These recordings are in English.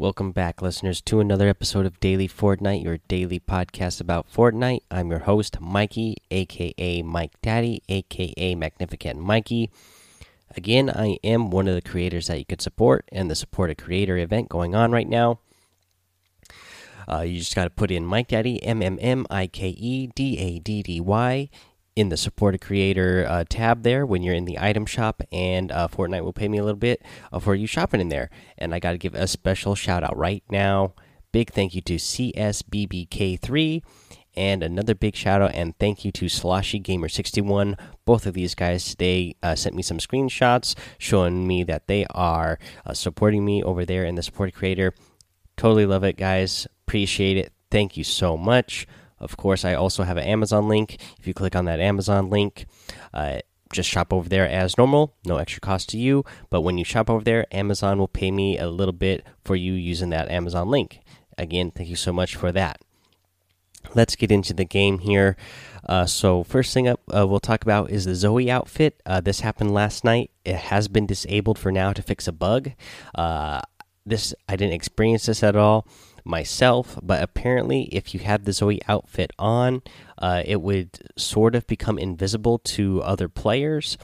Welcome back, listeners, to another episode of Daily Fortnite, your daily podcast about Fortnite. I'm your host, Mikey, aka Mike Daddy, aka Magnificent Mikey. Again, I am one of the creators that you could support, and the Support a Creator event going on right now. Uh, you just got to put in Mike Daddy, M M M I K E D A D D Y, in the support a creator uh, tab there when you're in the item shop and uh, fortnite will pay me a little bit uh, for you shopping in there. And i got to give a special shout out right now. Big thank you to csbbk3 and another big shout out and thank you to sloshy gamer 61 both of these guys they uh, sent me some screenshots showing me that they are uh, supporting me over there in the support creator. Totally love it guys. Appreciate it. Thank you so much of course, I also have an Amazon link. If you click on that Amazon link, uh, just shop over there as normal, no extra cost to you. But when you shop over there, Amazon will pay me a little bit for you using that Amazon link. Again, thank you so much for that. Let's get into the game here. Uh, so, first thing up, uh, we'll talk about is the Zoey outfit. Uh, this happened last night. It has been disabled for now to fix a bug. Uh, this I didn't experience this at all myself, but apparently, if you had the Zoey outfit on, uh, it would sort of become invisible to other players,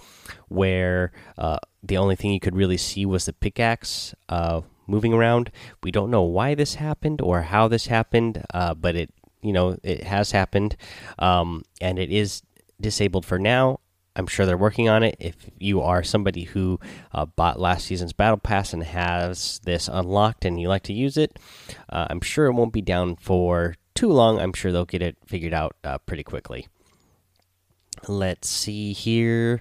where uh, the only thing you could really see was the pickaxe uh, moving around. We don't know why this happened or how this happened, uh, but it you know it has happened, um, and it is disabled for now. I'm sure they're working on it. If you are somebody who uh, bought last season's battle pass and has this unlocked and you like to use it, uh, I'm sure it won't be down for too long. I'm sure they'll get it figured out uh, pretty quickly. Let's see here.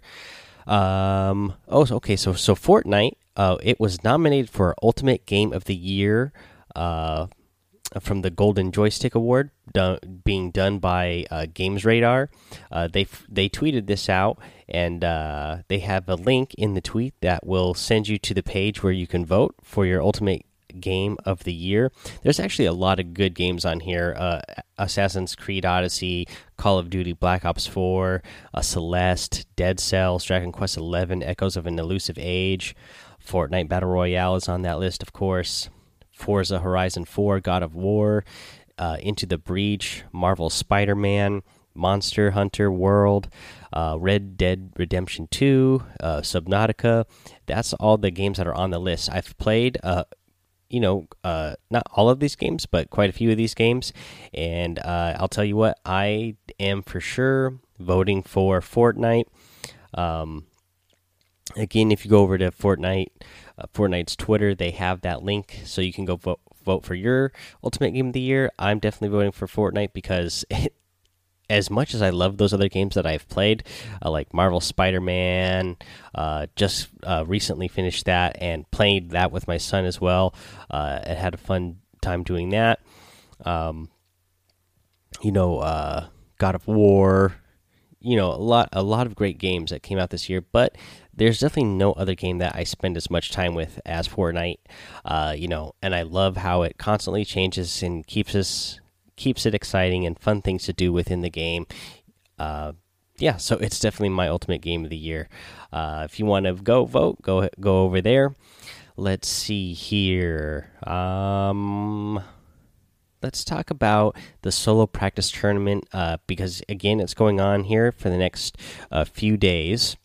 Um, oh, okay. So so Fortnite, uh, it was nominated for Ultimate Game of the Year uh, from the Golden Joystick Award, done, being done by uh, Games Radar. Uh, they they tweeted this out, and uh, they have a link in the tweet that will send you to the page where you can vote for your ultimate game of the year. There's actually a lot of good games on here: uh, Assassin's Creed Odyssey, Call of Duty Black Ops 4, uh, Celeste, Dead Cells, Dragon Quest 11, Echoes of an Elusive Age. Fortnite Battle Royale is on that list, of course. Forza Horizon 4, God of War, uh, Into the Breach, Marvel Spider Man, Monster Hunter World, uh, Red Dead Redemption 2, uh, Subnautica. That's all the games that are on the list. I've played, uh, you know, uh, not all of these games, but quite a few of these games. And uh, I'll tell you what, I am for sure voting for Fortnite. Um, again, if you go over to Fortnite, uh, Fortnite's Twitter, they have that link, so you can go vote vote for your Ultimate Game of the Year. I'm definitely voting for Fortnite because it, as much as I love those other games that I've played, uh, like Marvel Spider Man, uh, just uh, recently finished that and played that with my son as well. Uh, I had a fun time doing that. Um, you know, uh, God of War, you know, a lot, a lot of great games that came out this year, but there's definitely no other game that I spend as much time with as Fortnite. Uh, you know, and I love how it constantly changes and keeps us keeps it exciting and fun things to do within the game. Uh, yeah, so it's definitely my ultimate game of the year. Uh, if you want to go vote, go go over there. Let's see here. Um, let's talk about the solo practice tournament uh, because again, it's going on here for the next uh, few days.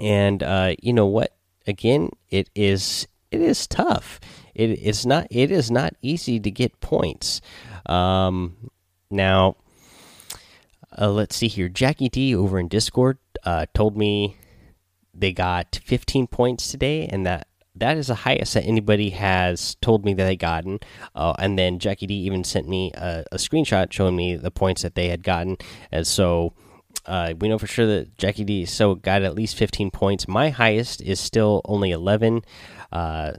And uh, you know what? Again, it is it is tough. It is not it is not easy to get points. Um, now, uh, let's see here. Jackie D over in Discord uh, told me they got 15 points today, and that that is the highest that anybody has told me that they gotten. Uh, and then Jackie D even sent me a, a, screenshot showing me the points that they had gotten. And so uh, we know for sure that Jackie D so got at least 15 points. My highest is still only 11. Uh,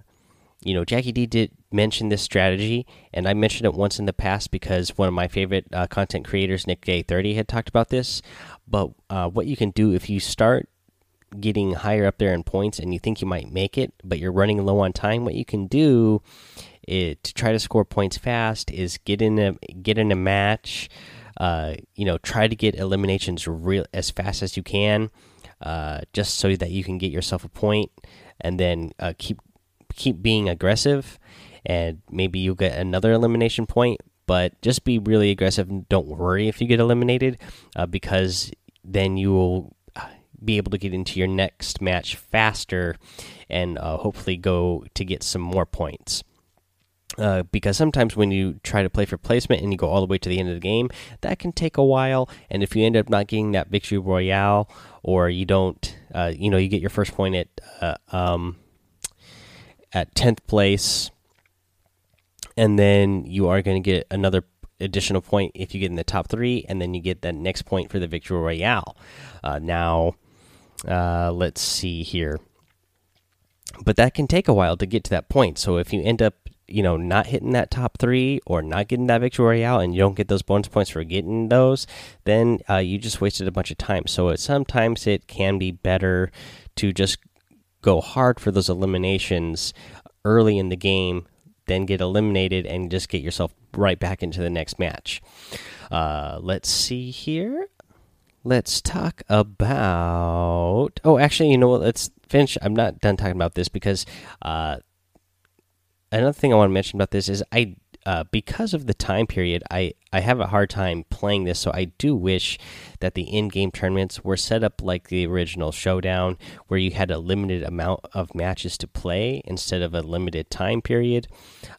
you know, Jackie D did mention this strategy, and I mentioned it once in the past because one of my favorite uh, content creators, NickEh30, had talked about this. But uh, what you can do if you start getting higher up there in points and you think you might make it, but you're running low on time, what you can do to try to score points fast is get in a get in a match. Uh, you know, try to get eliminations real as fast as you can, uh, just so that you can get yourself a point, and then uh, keep keep being aggressive and maybe you'll get another elimination point. But just be really aggressive. And don't worry if you get eliminated, uh, because then you will uh, be able to get into your next match faster and hopefully go to get some more points. Uh, because sometimes when you try to play for placement and you go all the way to the end of the game, that can take a while. And if you end up not getting that victory royale, or you don't, uh, you know, you get your first point at uh, um, at tenth place, and then you are going to get another additional point if you get in the top three, and then you get that next point for the victory royale. Uh, now, uh, let's see here. But that can take a while to get to that point. So if you end up you know not hitting that top three or not getting that victory royale and you don't get those bonus points for getting those then uh, you just wasted a bunch of time. So it, sometimes it can be better to just go hard for those eliminations early in the game then get eliminated and just get yourself right back into the next match. Uh, let's see here. Let's talk about oh actually you know what? Let's finish. I'm not done talking about this because uh, another thing I want to mention about this is I uh, because of the time period, I, I have a hard time playing this. So I do wish that the in-game tournaments were set up like the original Showdown, where you had a limited amount of matches to play instead of a limited time period.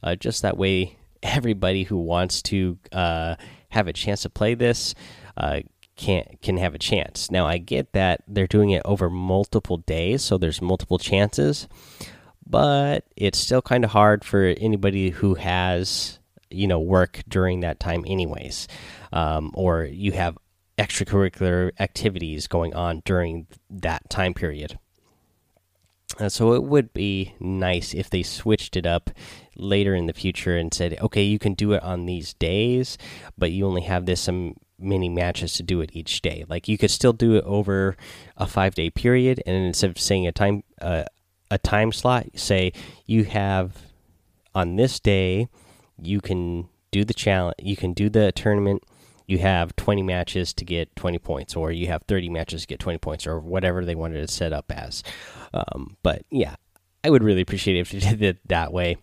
Uh, just that way, everybody who wants to uh, have a chance to play this uh, can can have a chance. Now I get that they're doing it over multiple days, so there's multiple chances but it's still kind of hard for anybody who has you know work during that time anyways um, or you have extracurricular activities going on during that time period. Uh, so it would be nice if they switched it up later in the future and said okay you can do it on these days but you only have this some many matches to do it each day. Like you could still do it over a five day period and instead of saying a time uh, a time slot. Say you have on this day, you can do the challenge. You can do the tournament. You have 20 matches to get 20 points, or you have 30 matches to get 20 points, or whatever they wanted to set up as. Um, but yeah, I would really appreciate it if you did it that way,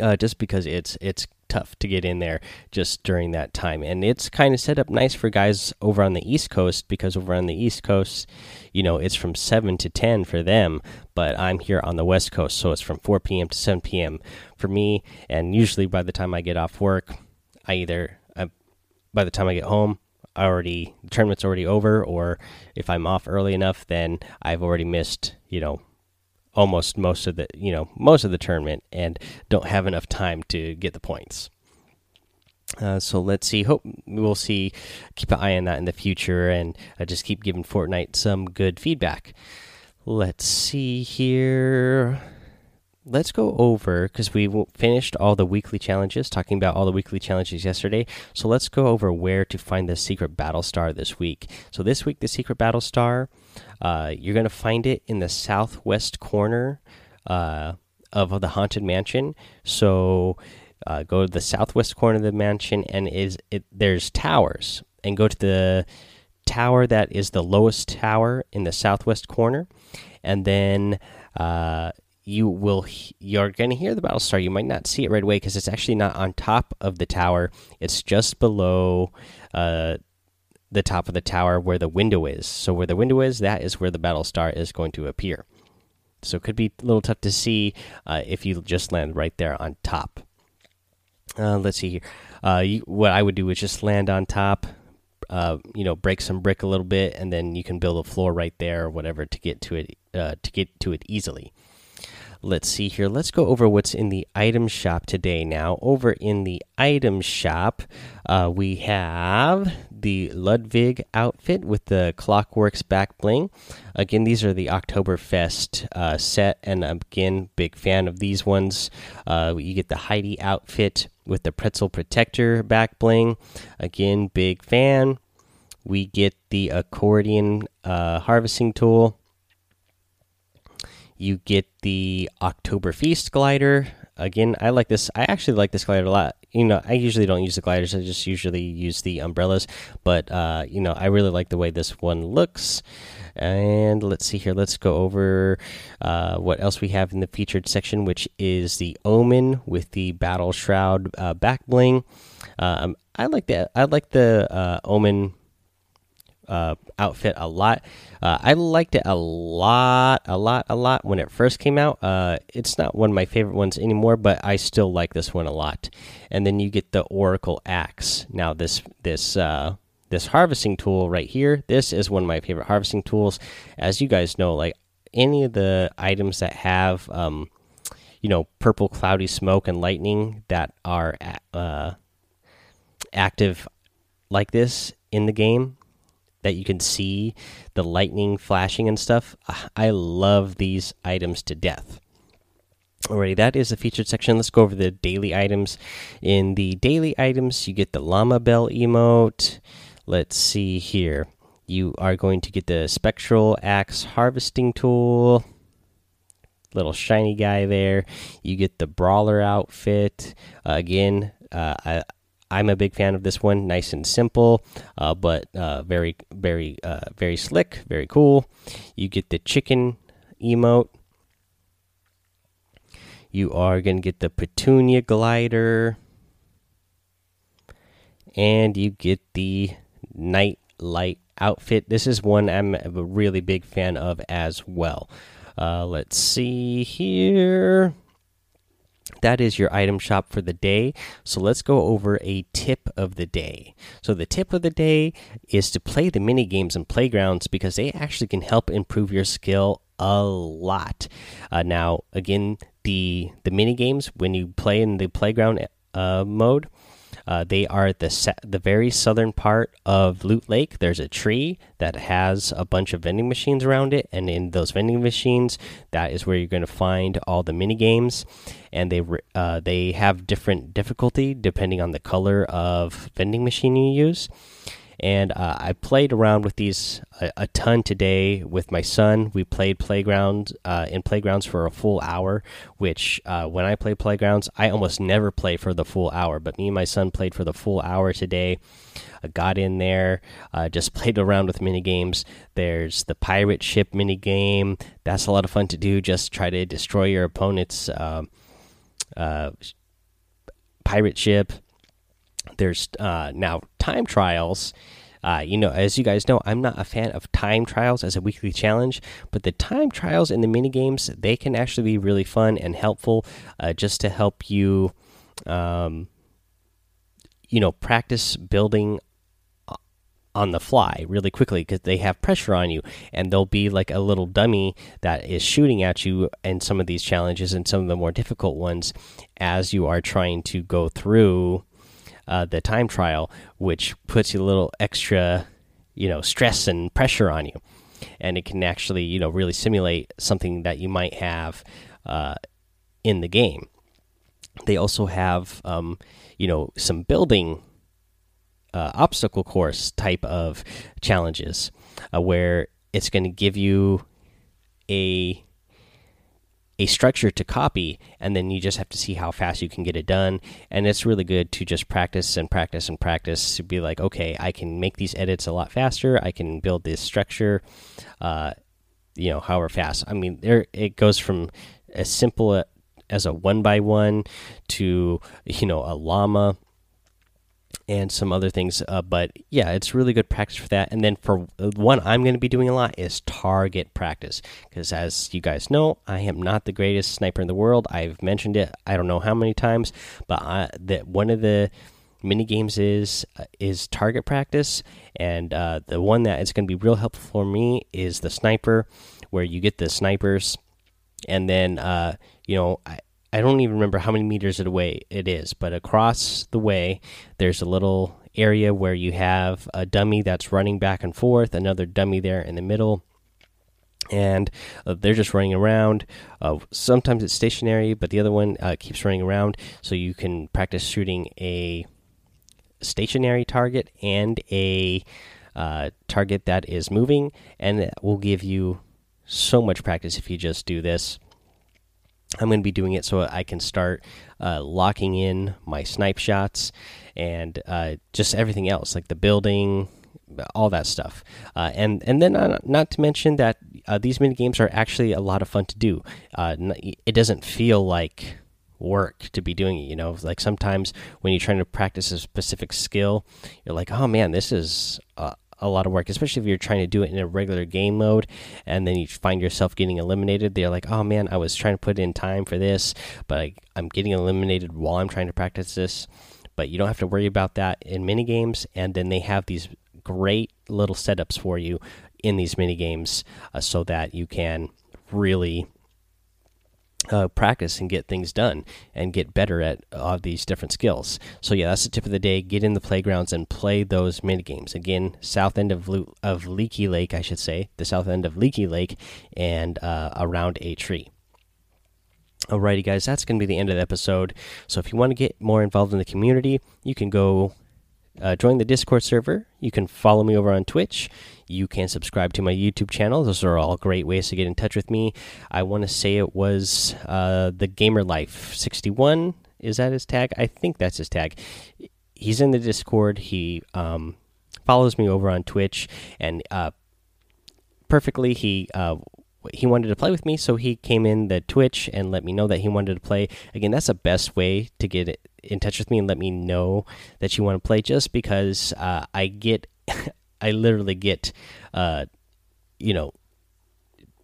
uh, just because it's it's tough to get in there just during that time. And it's kind of set up nice for guys over on the East Coast because over on the East Coast, you know, it's from 7 to 10 for them, but I'm here on the West Coast, so it's from 4 p.m. to 7 p.m. for me. And usually by the time I get off work, I either, I, by the time I get home, I already, the tournament's already over, or if I'm off early enough, then I've already missed, you know, almost most of the you know most of the tournament and don't have enough time to get the points. Uh, so let's see. Hope we'll see. Keep an eye on that in the future, and uh, just keep giving Fortnite some good feedback. Let's see here. Let's go over because we finished all the weekly challenges, talking about all the weekly challenges yesterday. So let's go over where to find the secret battle star this week. So this week, the secret battle star uh, you're going to find it in the southwest corner uh, of the haunted mansion. So uh, go to the southwest corner of the mansion, and is it there's towers, and go to the tower that is the lowest tower in the southwest corner, and then uh, you will you're going to hear the battle star. You might not see it right away because it's actually not on top of the tower. It's just below uh, the top of the tower where the window is. So where the window is, that is where the battle star is going to appear. So it could be a little tough to see uh, if you just land right there on top. Uh, let's see here. Uh, you, what I would do is just land on top. Uh, you know, break some brick a little bit, and then you can build a floor right there or whatever to get to it uh, to get to it easily. Let's see here. Let's go over what's in the item shop today. Now, over in the item shop, uh, we have the Ludwig outfit with the Clockworks back bling. Again, these are the Oktoberfest uh, set, and again, big fan of these ones. Uh, you get the Heidi outfit with the Pretzel Protector back bling. Again, big fan. We get the accordion uh, harvesting tool you get the October Feast glider. again, I like this. I actually like this glider a lot. You know, I usually don't use the gliders. I just usually use the umbrellas. But uh, you know, I really like the way this one looks. And let's see here. Let's go over uh, what else we have in the featured section, which is the Omen with the Battle Shroud uh, back bling. Um, I like that. I like the uh, Omen uh, outfit a lot. Uh, I liked it a lot, a lot, a lot when it first came out. Uh, it's not one of my favorite ones anymore, but I still like this one a lot. And then you get the Oracle Axe. Now this this uh, this harvesting tool right here. This is one of my favorite harvesting tools. As you guys know, like any of the items that have um, you know purple cloudy smoke and lightning that are uh, active like this in the game that you can see the lightning flashing and stuff. I love these items to death. Alrighty, that is the featured section. Let's go over the daily items. In the daily items, you get the llama bell emote. Let's see here. You are going to get the spectral axe harvesting tool. Little shiny guy there. You get the brawler outfit. Uh, again, uh, I, I'm a big fan of this one. Nice and simple, uh, but uh, very, very, uh, very slick, very cool. You get the chicken emote. You are going to get the petunia glider. And you get the night light outfit. This is one I'm a really big fan of as well. Uh, let's see here that is your item shop for the day. So let's go over a tip of the day. So the tip of the day is to play the mini games and playgrounds because they actually can help improve your skill a lot. Uh, now, again, the the mini games when you play in the playground uh, mode, uh, they are the the very southern part of Loot Lake. There's a tree that has a bunch of vending machines around it, and in those vending machines, that is where you're going to find all the mini games. And they uh, they have different difficulty depending on the color of vending machine you use and uh, I played around with these a, a, ton today with my son. We played playground uh, in playgrounds for a full hour, which uh, when I play playgrounds, I almost never play for the full hour. But me and my son played for the full hour today. I got in there, uh, just played around with mini games. There's the pirate ship mini game. That's a lot of fun to do. Just try to destroy your opponent's um, uh, pirate ship there's uh, now time trials. Uh, you know, as you guys know, I'm not a fan of time trials as a weekly challenge, but the time trials in the mini games they can actually be really fun and helpful, uh, just to help you, um, you know, practice building on the fly really quickly because they have pressure on you, and there'll be like a little dummy that is shooting at you in some of these challenges and some of the more difficult ones as you are trying to go through uh, the time trial, which puts a little extra, you know, stress and pressure on you, and it can actually, you know, really simulate something that you might have uh, in the game. They also have, um, you know, some building uh, obstacle course type of challenges uh, where it's going to give you a a structure to copy and then you just have to see how fast you can get it done. And it's really good to just practice and practice and practice to be like okay i can make these edits a lot faster. I can build this structure uh, you know however fast. I mean there it goes from as simple as a one by one to you know a llama and some other things. Uh, but yeah, it's really good practice for that. And then for one, I'm going to be doing a lot is target practice because, as you guys know, I am not the greatest sniper in the world. I've mentioned it I don't know how many times, but I, that one of the mini games is uh, is target practice, and uh, the one that is going to be real helpful for me is the sniper, where you get the snipers, and then uh, you know I, I don't even remember how many meters away it is, but across the way, there's a little area where you have a dummy that's running back and forth, another dummy there in the middle, and uh, they're just running around. Uh, sometimes it's stationary, but the other one uh, keeps running around, so you can practice shooting a stationary target and a uh, target that is moving, and it will give you so much practice if you just do this I'm going to be doing it so I can start uh, locking in my snipe shots and uh, just everything else, like the building, all that stuff. Uh, and and then uh, not to mention that uh, these mini games are actually a lot of fun to do. Uh, it doesn't feel like work to be doing it. You know, like sometimes when you're trying to practice a specific skill, you're like, oh man, this is a lot of work, especially if you're trying to do it in a regular game mode and then you find yourself getting eliminated. They're like, oh man, I was trying to put in time for this, but I, am getting eliminated while I'm trying to practice this. But you don't have to worry about that in mini games. And then they have these great little setups for you in these mini games uh, so that you can really uh, practice and get things done and get better at all these different skills. So yeah, that's the tip of the day. Get in the playgrounds and play those mini games. Again, south end of of Leaky Lake, I should say, the south end of Leaky Lake, and uh, around a tree. Alrighty, guys, that's going to be the end of the episode. So if you want to get more involved in the community, you can go uh, join the Discord server. You can follow me over on Twitch. You can subscribe to my YouTube channel. Those are all great ways to get in touch with me. I want to say it was uh, the Gamer Life 61. Is that his tag? I think that's his tag. He's in the Discord. He um, follows me over on Twitch, and uh, perfectly he uh, he wanted to play with me, so he came in the Twitch and let me know that he wanted to play. Again, that's the best way to get in touch with me and let me know that you want to play, just because uh, I get, I literally get, uh, you know,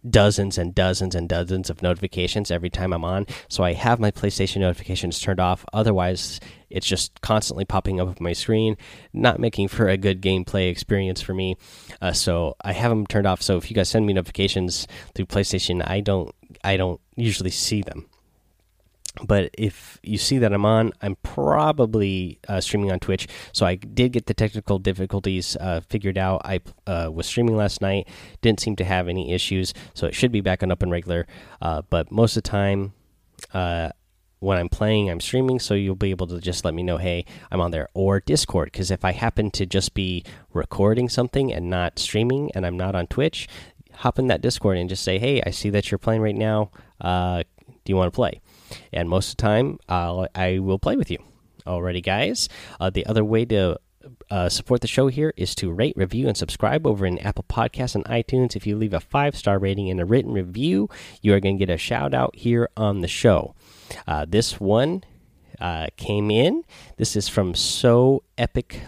dozens and dozens and dozens of notifications every time I'm on. So I have my PlayStation notifications turned off. Otherwise, it's just constantly popping up on my screen, not making for a good gameplay experience for me. Uh, so I have them turned off. So if you guys send me notifications through PlayStation, I don't I don't usually see them but if you see that I'm on, I'm probably uh, streaming on Twitch. So I did get the technical difficulties uh, figured out. I uh, was streaming last night, didn't seem to have any issues, so it should be back on up and regular. Uh, but most of the time, uh, when I'm playing, I'm streaming, so you'll be able to just let me know, hey, I'm on there, or Discord. Because if I happen to just be recording something and not streaming, and I'm not on Twitch, hop in that Discord and just say, hey, I see that you're playing right now. Uh, do you want to play? And most of the time I'll, I will play with you. Alrighty, guys. Uh, the other way to uh, support the show here is to rate, review, and subscribe over in Apple Podcasts and iTunes. If you leave a five star rating and a written review, you are going to get a shout out here on the show. Uh, this one uh, came in. This is from So Epic.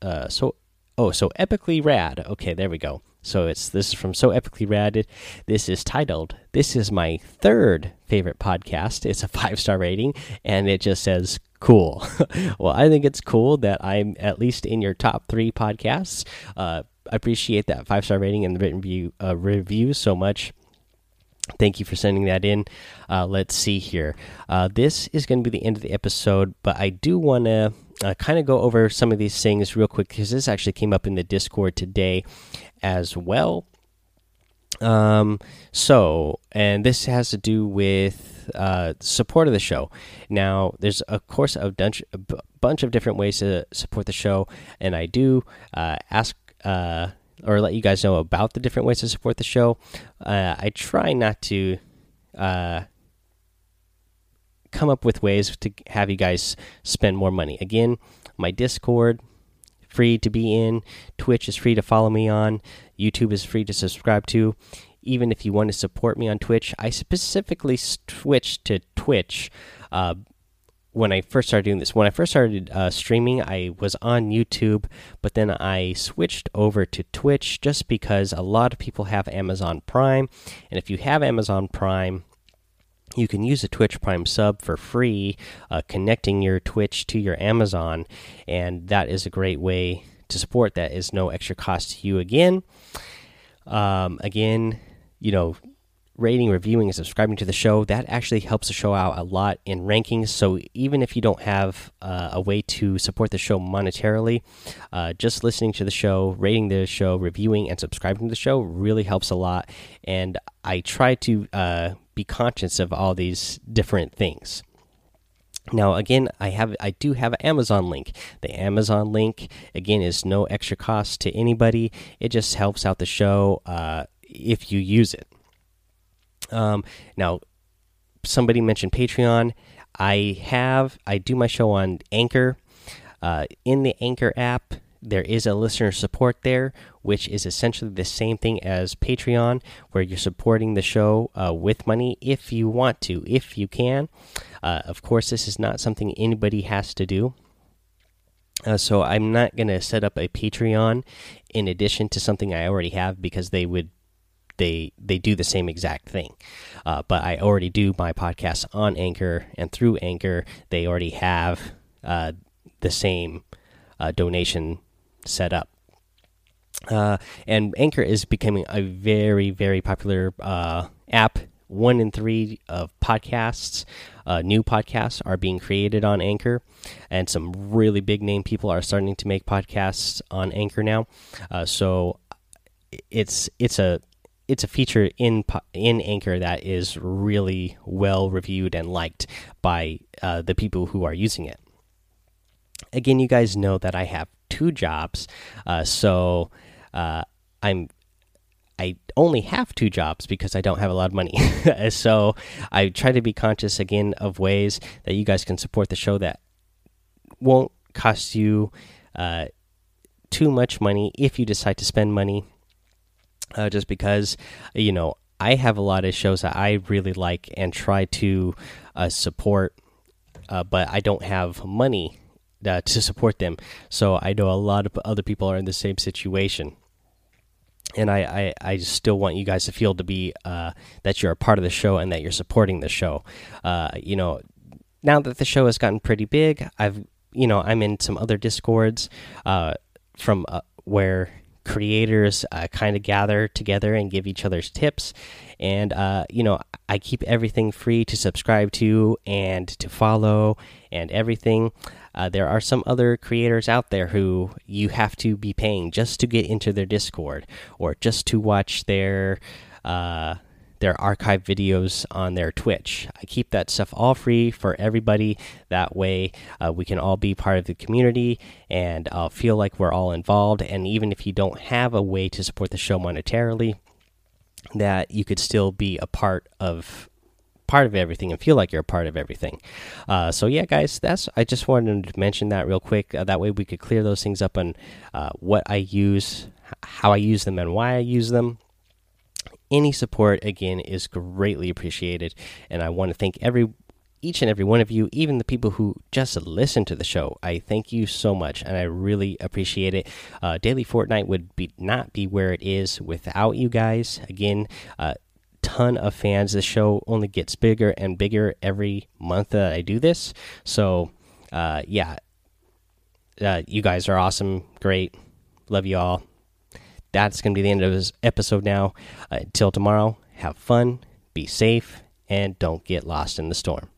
Uh, so oh, so epically rad. Okay, there we go. So it's this is from So Epically Rad. This is titled This is my third favorite podcast. It's a five star rating and it just says cool. well, I think it's cool that I'm at least in your top three podcasts. Uh, I appreciate that five star rating and the written review, uh, review so much. Thank you for sending that in. Uh, let's see here. Uh, this is going to be the end of the episode, but I do want to uh, kind of go over some of these things real quick because this actually came up in the Discord today as well. Um, so, and this has to do with uh, support of the show. Now, there's of course a bunch, a bunch of different ways to support the show, and I do uh, ask uh, or let you guys know about the different ways to support the show. Uh, I try not to uh, come up with ways to have you guys spend more money. Again, my Discord free to be in, Twitch is free to follow me on, YouTube is free to subscribe to. Even if you want to support me on Twitch, I specifically switched to Twitch uh, when I first started doing this. When I first started uh, streaming, I was on YouTube, but then I switched over to Twitch just because a lot of people have Amazon Prime. And if you have Amazon Prime, you can use a Twitch Prime sub for free, uh, connecting your Twitch to your Amazon, and that is a great way to support. That is no extra cost to you. Again, um, again, you know, rating, reviewing, and subscribing to the show that actually helps the show out a lot in rankings. So even if you don't have uh, a way to support the show monetarily, uh, just listening to the show, rating the show, reviewing, and subscribing to the show really helps a lot. And I try to uh, be conscious of all these different things. Now again, I have I do have an Amazon link. The Amazon link again is no extra cost to anybody. It just helps out the show uh, if you use it. Um, now, somebody mentioned Patreon. I have I do my show on Anchor. Uh, in the Anchor app, there is a listener support there, which is essentially the same thing as Patreon, where you're supporting the show uh, with money if you want to, if you can. Uh, of course, this is not something anybody has to do. Uh, so I'm not going to set up a Patreon in addition to something I already have because they would they they do the same exact thing. Uh, but I already do my podcast on Anchor, and through Anchor, they already have uh, the same uh, donation set up. Uh, and Anchor is becoming a very very popular uh, app. One in three of podcasts, uh, new podcasts, are being created on Anchor, and some really big name people are starting to make podcasts on Anchor now. so it's it's a it's a feature in in Anchor that is really well reviewed and liked by uh, the people who are using it. Again, you guys know that I have two jobs, uh, so uh, I'm I only have two jobs because I don't have a lot of money. so I try to be conscious again of ways that you guys can support the show that won't cost you uh, too much money if you decide to spend money uh, just because you know I have a lot of shows that I really like and try to uh, support, uh, but I don't have money uh, to support them. So I know a lot of other people are in the same situation. And I, I, I still want you guys to feel to be uh, that you're a part of the show and that you're supporting the show. Uh, you know, now that the show has gotten pretty big, I've you know I'm in some other discords from where creators uh, kind of gather together and give each other's tips. And uh, you know i keep everything free to subscribe to and to follow and everything. Uh, there are some other creators out there who you have to be paying just to get into their discord or just to watch their uh, their archive videos on their Twitch. I keep that stuff all free for everybody. That way, uh, we can all be part of the community and uh, feel like we're all involved. And even if you don't have a way to support the show monetarily, that you could still be a part of part of everything and feel like you're a part of everything. Uh, so yeah, guys, that's I just wanted to mention that real quick. Uh, that way we could clear those things up on uh, what I use, how I use them, and why I use them any support again is greatly appreciated. And i want to thank every each and every one of you even the people who just listen to the show. I thank you so much and i really appreciate it. Uh, daily fortnite would be not be where it is without you guys. Again uh, ton of fans. The show only gets bigger and bigger every month that i do this. So uh, yeah. Uh, you guys are awesome. Great. Love you all that's going to be the end of this episode now. Uh, until tomorrow, have fun, be safe, and don't get lost in the storm.